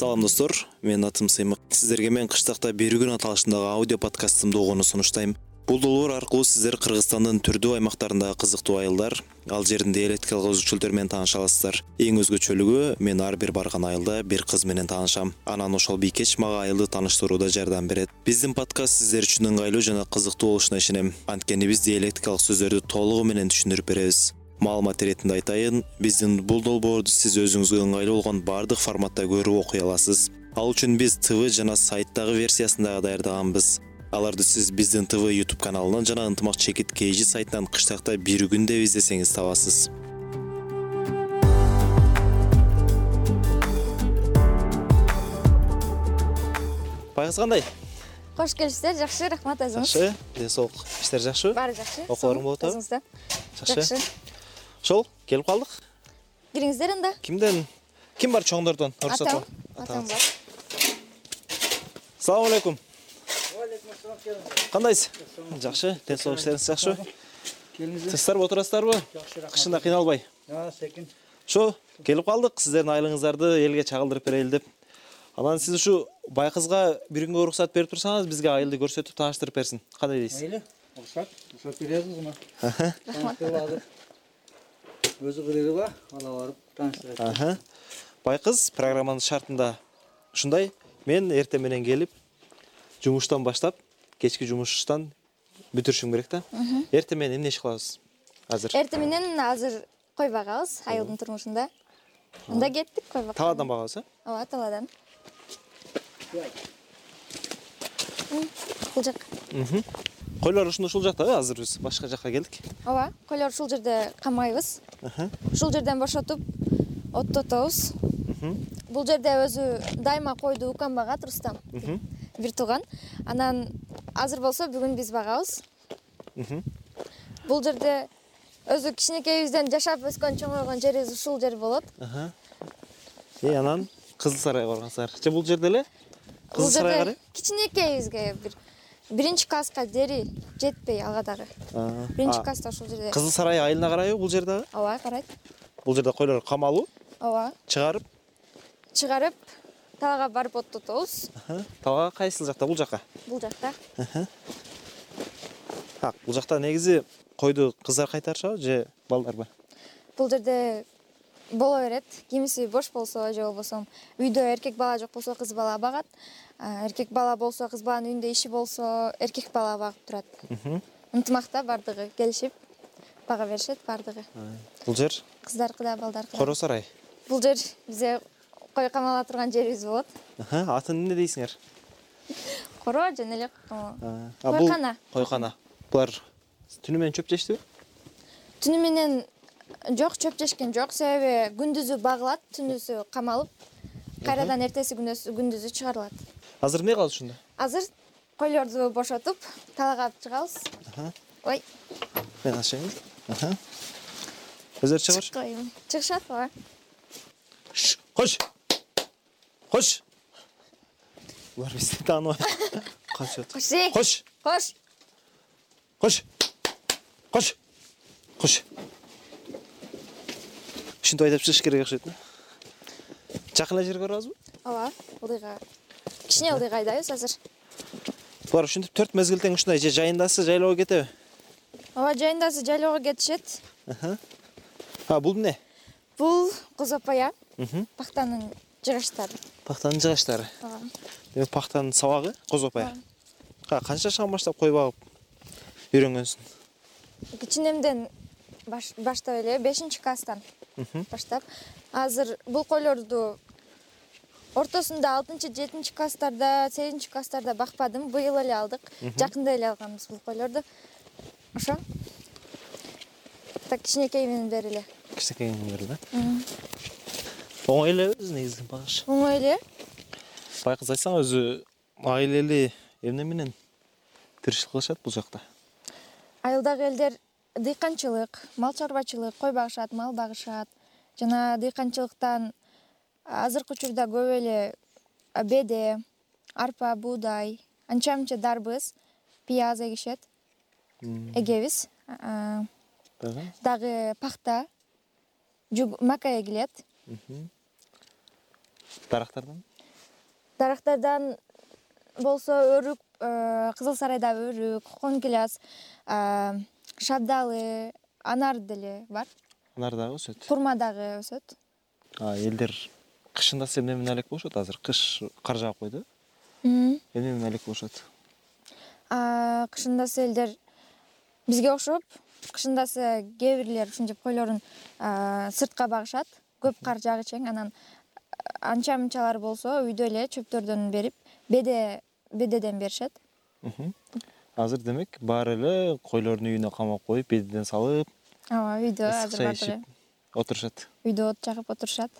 салам достор. Менин атым сыймык сиздерге мен кыштакта бир күн аталышындагы аудио подкастымды угууну сунуштайм. Бул долбоор аркылуу сиздер кыргызстандын түрдүү аймактарындагы кызыктуу айылдар ал жердин диалектикалык өзгөчөлүктөрү менен тааныша аласыздар эң өзгөчөлүгү мен ар бир барган айылда бир кыз менен таанышам. Анан ошол бийкеч мага айылды тааныштырууда жардам берет. Биздин подкаст сиздер үчүн ыңгайлуу жана кызыктуу болушуна ишенем. Анткени биз диалектикалык сөздөрдү толугу менен түшүндүрүп беребиз маалымат иретинде айтайын биздин бул долбоорду сиз өзүңүзгө ыңгайлуу болгон баардык форматта көрүп окуй аласыз. Ал үчүн биз тв жана сайттагы версиясын даярдаганбыз аларды сиз биздин тв youtube каналынан жана ынтымак чекит kg сайтынан кыштакта бир күн деп издесеңиз табасыз. Байкыз кандай? Кош келипсиздер жакшы рахмат өзүңүз. Жакшы ден соолук иштер жакшыбы баары жакшы. Окууларың болуп атабы? Өзүңүздө жакшы ошол келип калдык. Кириңиздер анда. Кимден? Ким бар чоңдордон? Уруксат атам бар. Саламу алейкум кандайсыз? Жакшы ден соолук иштериңиз жакшыбы келиңиздер тынчтарбы отурасыздарбы жакшы рахмат кышында кыйналбай секин ошо келип калдык сиздердин айылыңыздарды элге чагылдырып берели деп. Анан сиз ушу байкызга бир күнгө уруксат берип турсаңыз бизге айылды көрсөтүп тааныштырып берсин кандай дейсиз мейли уруксат. Уруксат беребиз кызыма рахмат өзү кыргызба ала барып тааныштырат байкыз программанын шартында ушундай. Мен эртең менен келип жумуштан баштап кечки жумуштан бүтүрүшүм керек да. Эртең менен эмне иш кылабыз азыр? Эртең менен азыр кой багабыз айылдын турмушунда. Анда кеттик кой бакка талаадан багабыз э ооба талаадан бул жак. Койлор ушунда ушул жактабы азыр биз башка жакка келдик. Ооба койлорду ушул жерде камайбыз ушул жерден бошотуп оттотобуз. Бул жерде өзү дайыма койду укам багат рустам бир тууган. Анан азыр болсо бүгүн биз багабыз. Бул жерде өзү кичинекейибизден жашап өскөн чоңойгон жерибиз ушул жер болот. И анан кызыл сарайга баргансыңар же бул жерде эле? Кызыл сарайга карай кичинекейибизге бир биринчи класска дери жетпей ага дагы. Биринчи класста ушул жерде. кызыл сарай айылына карайбы бул жер дагы? Ооба карайт. Бул жерде койлор камалуу. Ооба чыгарып. Чыгарып талаага барып оттотобуз талга кайсыл жакта? Бул жака бул жакта. Так бул жакта негизи койду кыздар кайтарышабы же балдарбы бул жерде боло берет. Кимиси бош болсо же болбосо үйдө эркек бала жок болсо кыз бала багат. Эркек бала болсо кыз баланын үйүндө иши болсо эркек бала багып турат. Ынтымакта баардыгы келишип бага беришет баардыгы бул жер? Кыздаркы да балдаркы да коро сарай. Бул жер бизде кой камала турган жерибиз болот. Атын эмне дейсиңер? Коро жана эле койкана койкана булар түнү менен чөп жештиби? Түнү менен жок чөп жешкен жок. Себеби күндүзү багылат түнүсү камалып кайрадан эртеси күндүзү чыгарылат. Азыр эмне кылабыз ушунда? Азыр койлорду бошотуп талаага алып чыгабыз ой. Мен ачайын өздөрү чыкпайбы чыгышат ооба кош. Кош. Булар бизди тааныбайт качып атат кош эй. Кош. Кош. Кош. Кош. Кош ушинтип айдап чыгыш керек окшойт да. Жакын жерге барабызбы ооба ылдыйга. Кичине ылдыйга айдайбыз азыр. Булар ушинтип төрт мезгил тең ушундай же жайындасы жайлоого кетеби? Ооба жайындасы жайлоого кетишет. А бул эмне? Бул козопая пахтанын жыгачтары пахтанын жыгачтары ооба. Демек пахтанын сабагы козопая а канча жашынан баштап кой багып үйрөнгөнсүң кичинемден баштап эле бешинчи класстан баштап. Азыр бул койлорду ортосунда алтынчы жетинчи класстарда сегизинчи класстарда бакпадым. Быйыл эле алдык. Жакында эле алганбыз бул койлорду. Ошо. Так кичинекейимден бери эле. Кичинекейиңден бери да оңой элеби негизи багыш оңой эле. Байкыз айтсаң өзү аилели эмне менен тиричилик кылышат бул жакта? Айылдагы элдер дыйканчылык мал чарбачылык кой багышат мал багышат. Жана дыйканчылыктан азыркы учурда көп эле беде арпа буудай анча мынча дарбыз пияз эгишет эгебиз дагы? Пахта мака эгилет дарактардан? Дарактардан болсо өрүк э, кызыл сарайдагы өрүк конкиляс шабдалы анар деле бар. Анар дагы өсөт. Турма дагы өсөт. Элдер кышындасы эмне менен алек болушат? Азыр кыш кар жаап койду эмне менен алек болушат? Кышындасы элдер бизге окшоп кышындасы кээ бирлер ушинтип койлорун сыртка багышат. Көп кар жаагычейин анан анча мынчалар болсо үйдө эле чөптөрдөн берип беде бедеден беришет азыр демек баары эле койлорун үйүнө камап коюп бедеден салып ооба үйдө азыр чай ичип отурушат. Үйдө от жагып отурушат.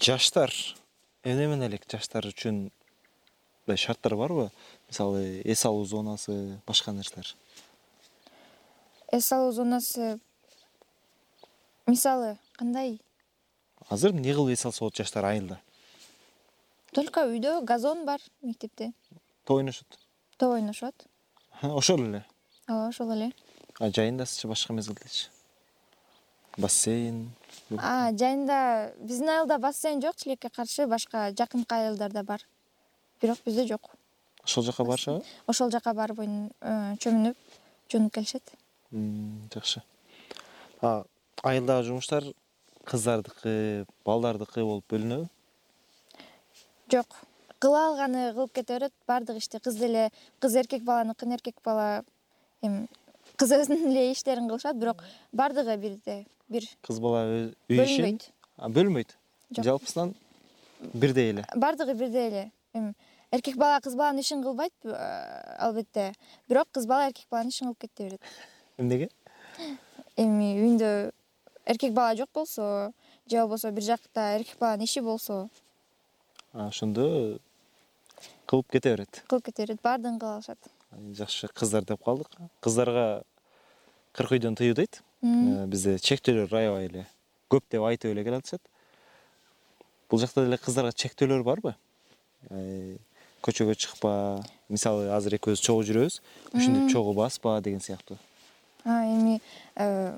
Жаштар эмне менен элек жаштар үчүн мындай шарттар барбы? Мисалы эс алуу зонасы башка нерселер. Эс алуу зонасы мисалы кандай? Азыр эмне кылып эс алса болот жаштар айылда? Только үйдө газон бар мектепте. Топ ойношот. Топ ойношот ошол эле. Ооба ошол эле. Жайындасычы башка мезгилдечи бассейн жайында биздин айылда бассейн жок тилекке каршы башка жакынкы айылдарда бар. Бирок бизде жок. Ошол жака барышабы ошол жака барып э, чөмүнүп жуунуп келишет. Жакшы. Айылдагы жумуштар кыздардыкы балдардыкы болуп бөлүнөбү? Жок кыла алганы кылып кете берет. Баардык ишти кыз деле кыз эркек баланыкын эркек бала эми кыз өзүнүн эле иштерин кылышат бирок баардыгы бирдей бир кыз бала үй ишин? Бөлүнбөйт бөлүнбөйт? Жок. Жалпысынан бирдей эле. Баардыгы бирдей эле. Эми эркек бала кыз баланын ишин кылбайт э, албетте. Бирок кыз бала эркек баланын ишин кылып кете берет. Эмнеге эми үйүндө эркек бала жок болсо же болбосо бир жакта эркек баланын иши болсо. Ошондо кылып кете берет. Кылып кете берет баардыгын кыла алышат. Жакшы кыздар деп калдык. Кыздарга кырк үйдөн тыюу дейт. Э, бизде чектөөлөр аябай эле көп деп айтып эле келатышат. Бул жакта деле кыздарга чектөөлөр барбы? Көчөгө чыкпа мисалы азыр экөөбүз чогуу жүрөбүз ушинтип чогуу баспа деген сыяктуу. Эми э,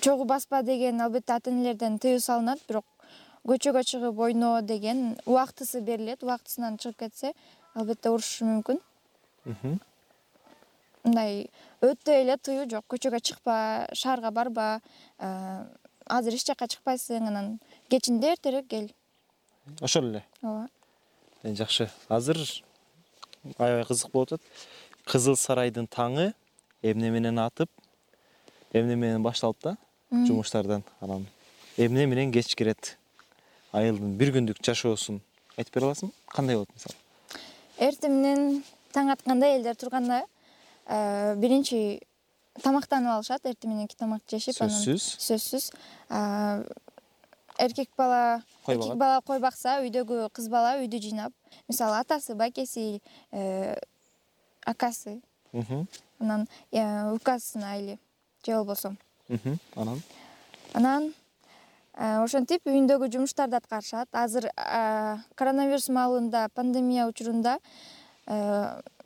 чогуу баспа деген албетте ата энелерден тыюу салынат бирок көчөгө чыгып ойно деген убактысы берилет. Убактысынан чыгып кетсе албетте урушушу мүмкүн. Мындай өтө эле тыюу жок. Көчөгө чыкпа шаарга барба э, азыр эч жака чыкпайсың анан кечинде эртерээк кел. Ошол эле. Ооба. Э, жакшы. Азыр аябай кызык болуп атат. Кызыл сарайдын таңы эмне менен атып эмне менен башталып да жумуштардан анан эмне менен кеч кирет айылдын бир күндүк жашоосун айтып бере аласыңбы кандай болот мисалы? Эртең менен таң атканда элдер турганда э, биринчи тамактанып алышат. Эртең мененки тамакты жешип анан сөзсүз? сөзсүз. Эркек бала эркек бала? кой бакса үйдөгү кыз бала үйдү жыйнап мисалы атасы байкеси э, акасы. Анан э, укасынын айылы же болбосо. Анан? Анан ошентип үйүндөгү жумуштарды аткарышат. Азыр коронавирус маалында пандемия учурунда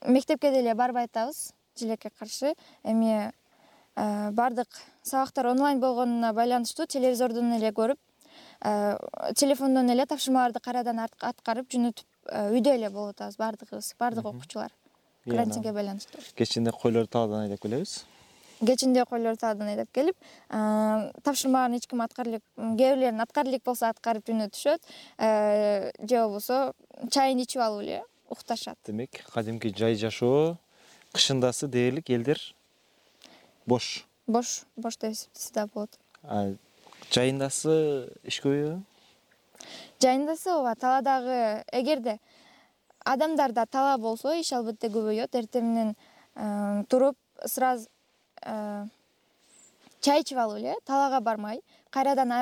мектепке деле барбай атабыз тилекке каршы. Эми баардык сабактар онлайн болгонуна байланыштуу телевизордон эле көрүп телефондон эле тапшырмаларды кайрадан аткарып жөнөтүп үйдө эле болуп атабыз баардыгыбыз баардык окуучулар. Карантинге байланыштуу. Кечинде койлорду талаадан айдап келебиз кечинде койлорду талаадан айдап келип тапшырмаларын эч ким аткара элек кээ бирлерин аткара элек болсо аткарып жөнөтүшөт. Же болбосо чайын ичип алып эле укташат. Демек кадимки жай жашоо кышындасы дээрлик элдер бош. Бош бош деп эсептесе да болот. Жайындасы иш көбөйбү жайындасы ооба талаадагы эгерде адамдарда талаа болсо иш албетте көбөйөт. Эртең менен туруп сразу чай ичип алып эле талаага бармай кайрадан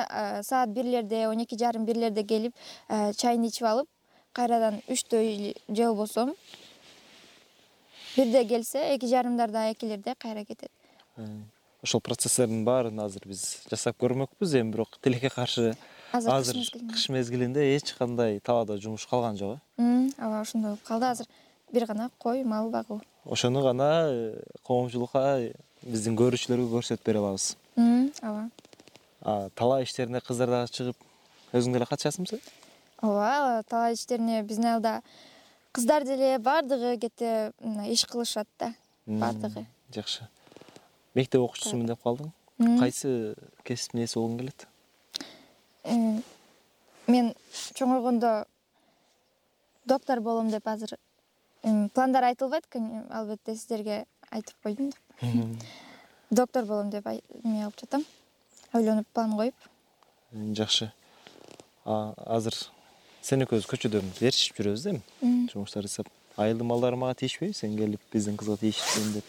саат бирлерде он эки жарым бирлерде келип чайын ичип алып кайрадан үчтө же болбосо бирде келсе эки жарымдарда экилерде кайра кетет. Ошол процесстердин баарын азыр биз жасап көрмөкпүз эми бирок тилекке каршы азыр кыш мезгилинде. эч кандай талаада жумуш калган жок э. Ооба ошондой болуп калды. Азыр бир гана кой мал багуу. Ошону гана э, коомчулукка биздин көрүүчүлөргө көрсөтүп бере алабыз. Ооба. Талаа иштерине кыздар дагы чыгып өзүң деле катышасыңбы? Сен ооба талай иштерине биздин айылда кыздар деле баардыгы мына иш кылышат да баардыгы жакшы. Мектеп окуучусумун деп калдың? Кайсы кесиптин ээси болгуң келет? Мен чоңойгондо доктор болом деп азыр пландар айтылбайт албетте сиздерге айтып койдум деп доктор болом деп эме кылып жатам. Ойлонуп план коюп. Жакшы. Азыр сен экөөбүз көчөдө ээрчишип жүрөбүз да эми? Жумуштар жасап айылдын балдары мага тийишпейби сен келип биздин кызга тийишипсиң деп.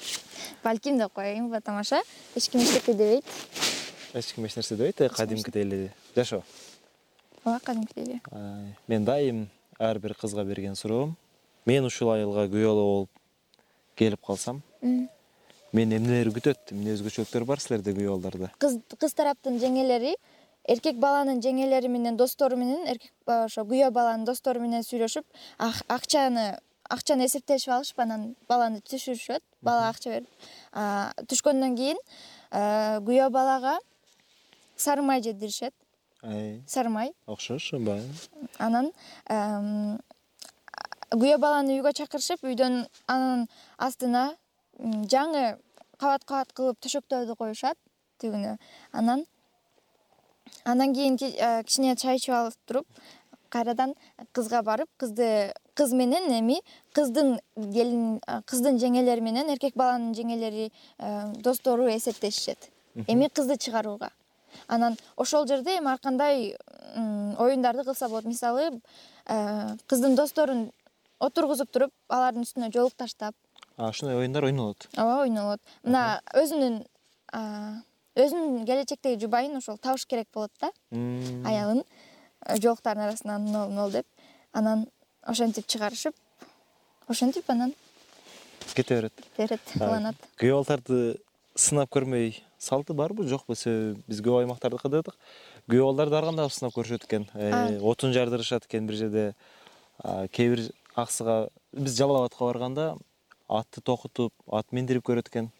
Балким деп коеюнбу тамаша. Эч ким эчтеке дебейт. Эч ким эч нерсе дебейт э кадимкидей эле жашоо. Ооба кадимкидей эле мен дайым ар бир кызга берген суроом. Мен ушул айылга күйөө болуп келип калсам мени эмнелер күтөт? Эмне өзгөчөлүктөр бар силерде күйөө балдарда? Кыз тараптын жеңелери эркек баланын жеңелери менен достору менен эркек ошо күйөө баланын достору менен сүйлөшүп акчаны акчаны эсептешип алышып анан баланы түшүрүшөт бала акча берип. Түшкөндөн кийин күйөө балага сары май жедиришет сары май окшош ооба анан күйөө баланы үйгө чакырышып үйдөн анын астына жаңы кабат кабат кылып төшөктөрдү коюшат тигүнү анан андан кийин кичине чай ичип алып туруп кайрадан кызга барып кызды кыз менен эми кыздын келин кыздын жеңелери менен эркек баланын жеңелери достору эсептешишет. Эми кызды чыгарууга. Анан ошол жерде эми ар кандай оюндарды кылса болот. Мисалы кыздын досторун отургузуп туруп алардын үстүнө жоолук таштап. Ушундай оюндар ойнолот ооба ойнолот мына өзүнүн өзүнүн келечектеги жубайын ошол табыш керек болот да. Аялын жоолуктардын арасынан мынол мынол деп анан ошентип чыгарышып ошентип анан кете берет. кете берет кыланат. күйөө балдарды сынап көрмөй салты барбы жокпу себеби биз көп аймактарды кыдырдык күйөө балдарды ар кандай кылып сынап көрүшөт экен? Отун жардырышат экен бир жерде кээ бир аксыга биз жалал абадка барганда атты токутуп ат миндирип көрөт экен.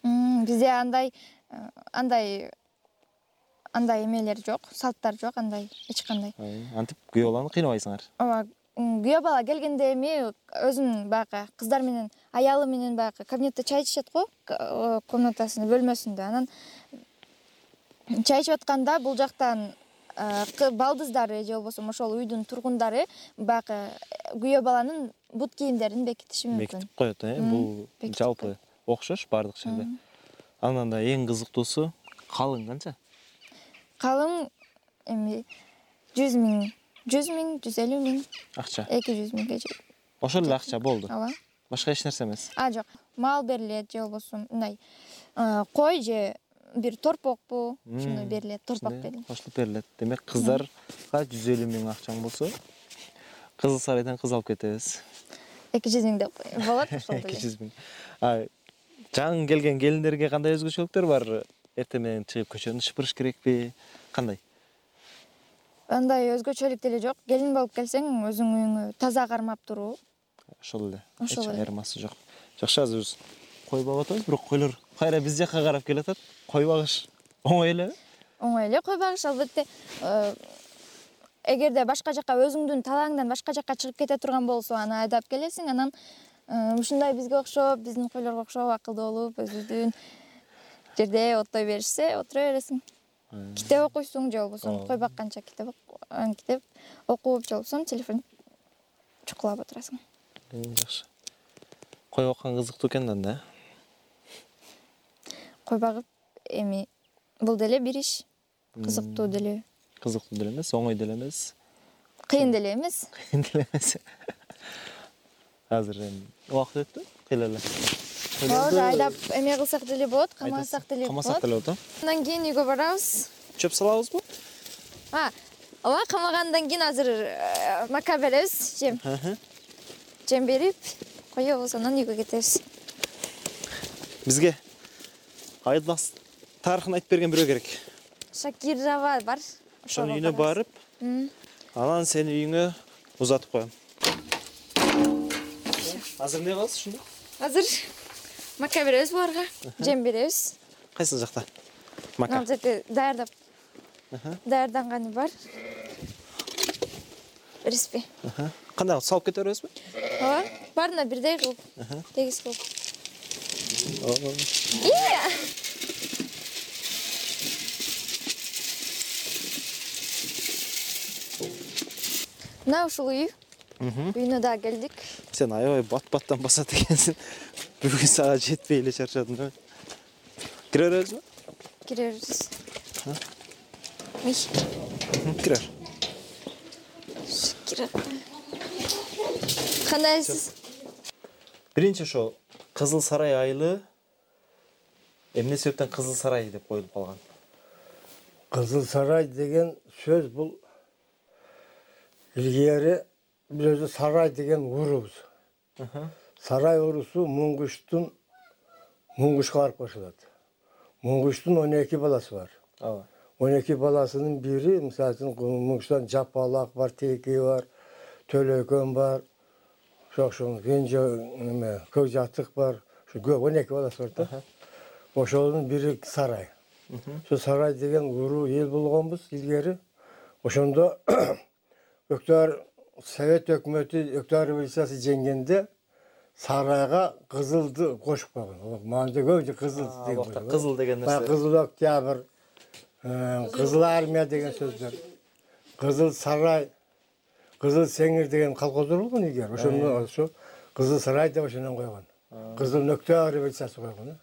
Бизде андай андай андай эмелер жок салттар жок андай эч кандай. Антип күйөө баланы кыйнабайсыңар. Ооба күйөө бала келгенде эми өзүнүн баягы кыздар менен аялы менен баягы кабинетте чай ичишет го комнатасында бөлмөсүндө. Анан чай ичип атканда бул жактан балдыздары же болбосо ошол үйдүн тургундары баягы күйөө баланын бут кийимдерин бекитиши мүмкүн. Бекитип коет э? Бул жалпы окшош баардык жерде анан да эң кызыктуусу калың канча? Калың эми жүз миң. Жүз миң жүз элүү миң. Акча. Эки жүз миңге чейин ошол эле акча болду. Ооба. Башка эч нерсе эмес. Жок. Мал берилет же болбосо мындай кой же бир торпокпу ошондой берилет торпок берилет. кошулуп берилет. Демек кыздарга жүз элүү миң акчаң болсо кызыл сарайдан кыз алып кетебиз. Эки жүз миң деп болот ошол эки жүз миң. Жаңы келген келиндерге кандай өзгөчөлүктөр бар? Эртең менен чыгып көчөнү шыпырыш керекпи? Кандай? Андай өзгөчөлүк деле жок. Келин болуп келсең өзүңдүн үйүңө таза кармап туруу ошол эле. Ошол эле. айырмасы жок. Жакшы азыр биз кой багып атабыз бирок койлор кайра биз жака карап келатат кой багыш? Оңой элеби оңой эле кой багыш? Албетте эгерде башка жака өзүңдүн талааңдан башка жака чыгып кете турган болсо аны айдап келесиң анан ушундай бизге окшоп биздин койлорго окшоп акылдуу болуп өзүңдүн жерде оттой беришсе отура бересиң. Китеп окуйсуң же болбосо кой бакканча китеп китеп окуп же болбосо телефон чукулап отурасың. Жакшы. Кой баккан кызыктуу экен да анда э кой багып эми. Бул деле бир иш. Кызыктуу деле. кызыктуу деле эмес оңой деле эмес. Кыйын деле эмес. Кыйын деле эмес. Азыр эми убакыт өттү кыйла эле. Ооба айдап эме кылсак деле болот камасак деле болот камасак деле болот э андан кийин үйгө барабыз. Чөп салабызбы ооба камагандан кийин азыр мака беребиз жем. Жем берип коебуз анан үйгө кетебиз. Бизге айылдын тарыхын айтып берген бирөө керек. Шакира бар. Ошонун үйүнө барып анан сени үйүңө узатып коем. Азыр эмне кылабыз ушунда? Азыр мака беребиз буларга жем беребиз кайсыл жакта? Мака ал жерде даярдап даярданганы бар. Бересизби кандай кылып салып кете бересизби ооба баарына бирдей кылып тегиз кылып мына ушул үй. Үйүнө дагы келдик. Сен аябай бат баттан басат экенсиң. Бүгүн сага жетпей эле чарчадым да. Кире беребизби кире беребиз кире бер кире кандайсыз биринчи ошо кызыл сарай айылы. Эмне себептен кызыл сарай деп коюлуп калган? Кызыл сарай деген сөз бул илгери биз өзү сарай деген уруубуз. Сарай уруусу муңгуштун муңгушка барып кошулат муңгуштун он эки баласы бар. Ооба он эки баласынын бири мисалы үчүн муңгуштан жапалак бар теки бар төлөкөн бар ошо ошол кенже эме көк жатык бар ушу көп он эки баласы бар да. Ошонун бири сарай. Ошо сарай деген уруу эл болгонбуз илгери. Ошондо өктөр совет өкмөтү өктөр революциясы жеңгенде сарайга кызылды кошуп койгон маанидө көбүнчө кызыл деген убакта кызыл деген нерсе. Кызыл октябрь э, кызыл армия деген сөздөр кызыл сарай кызыл сеңир деген колхоздор болгон илгери ошону ошо кызыл сарай деп ошондон койгон. Кызыл нөктө революциясы койгон э.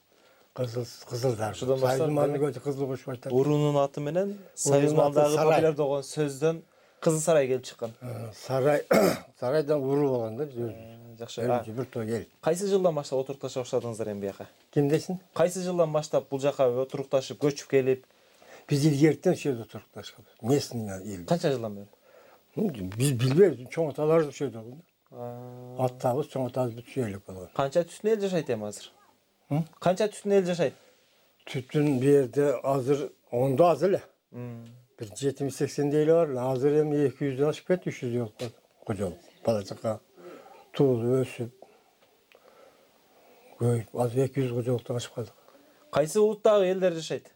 Кызыл кызылдар. Ошодон баштап, кызыл кошуп айтат уруунун аты менен союз маалындагы сарай. болгон сөздөн кызыл сарай келип чыккан. Э, сарай сарайдан уруу болгон да биз өзүбүз жакшы. А, бир топ эл кайсы жылдан баштап отурукташа баштадыңыздар эми бияка ким дейсиң кайсы жылдан баштап бул жака отурукташып көчүп келип? Биз илгертен ушул жерде турукташканбыз местный эл канча жылдан бери? Биз билбейбиз. Чоң аталарыбыз ушул жерде болгон атабыз чоң атабыз бүт ушул элек болгон канча түтүн эл жашайт эми азыр? Канча түтүн эл жашайт? Түтүн бул жерде азыр ондо аз эле бир жетимиш сексендей эле бар. Азыр эми эки жүздөн ашып кетти үч жүздөй болуп калды кожолук бала чака туулуп өсүп көбөйүп азыр эки жүз кожолуктан ашып калдык. Кайсы улуттагы элдер жашайт?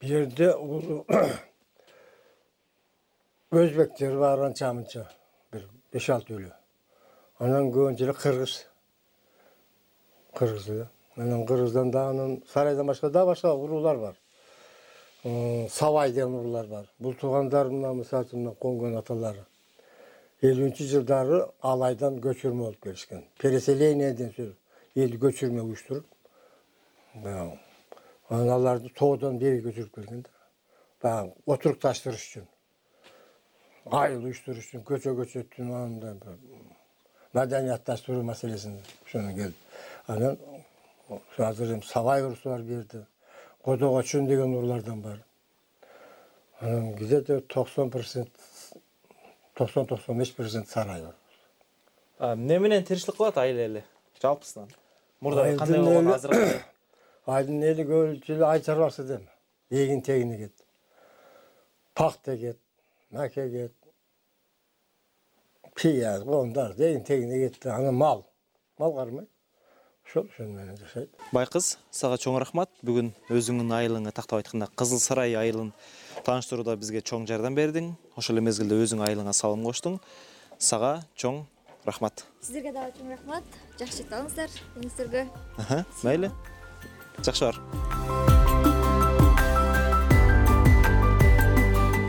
Бул жерде өзбектер бар анча мынча бир беш алты үйлүү анан көбүнчө эле кыргыз. Кыргыз эле анан кыргыздан дагы анан сарайдан башка дагы башка уруулар бар сабай деген уруулар бар. Бул туугандар мына мисалы үчүн конгон аталары элүүнчү жылдары алайдан көчүрмө болуп келишкен. Переселение деген сөз элди көчүрмө уюштуруп анан аларды тоодон бери көчүрүп келген да. Баягы отурукташтырыш үчүн айыл уюштуруш үчүн көчө көчөттүн бир маданиятташтыруу маселесинде ошондон келип. Анан азыр эми сабай уруусу бар бул жерде кодогочун деген уруулардан бар. Анан где то токсон процент токсон токсон беш процент сарай бар. Эмне менен тиричилик кылат айыл эли? Жалпысынан. Мурда Айылдын кандай болгон кандай? айдын эли көбүнчө эле ай чарбасы да эми эгин тегин эгет пахта эгет маке эгет пияз эгин тегин эгет да анан мал. Мал кармайт ошол ошону менен жашайт. Байкыз сага чоң рахмат. Бүгүн өзүңдүн айылыңы тактап айтканда кызыл сарай айылын тааныштырууда бизге чоң жардам бердиң. Ошол эле мезгилде өзүң айылыңа салым коштуң. Сага чоң рахмат. Сиздерге дагы чоң рахмат. Жакшы жете алыңыздар үйүңүздөргө мейли. Жакшы бар.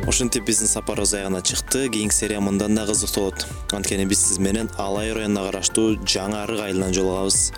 Ушинтип биздин сапарыбыз аягына чыкты. Кийинки серия мындан да кызыктуу болот. Анткени биз сиз менен алай районуна караштуу жаңы арык айылынан жолугабыз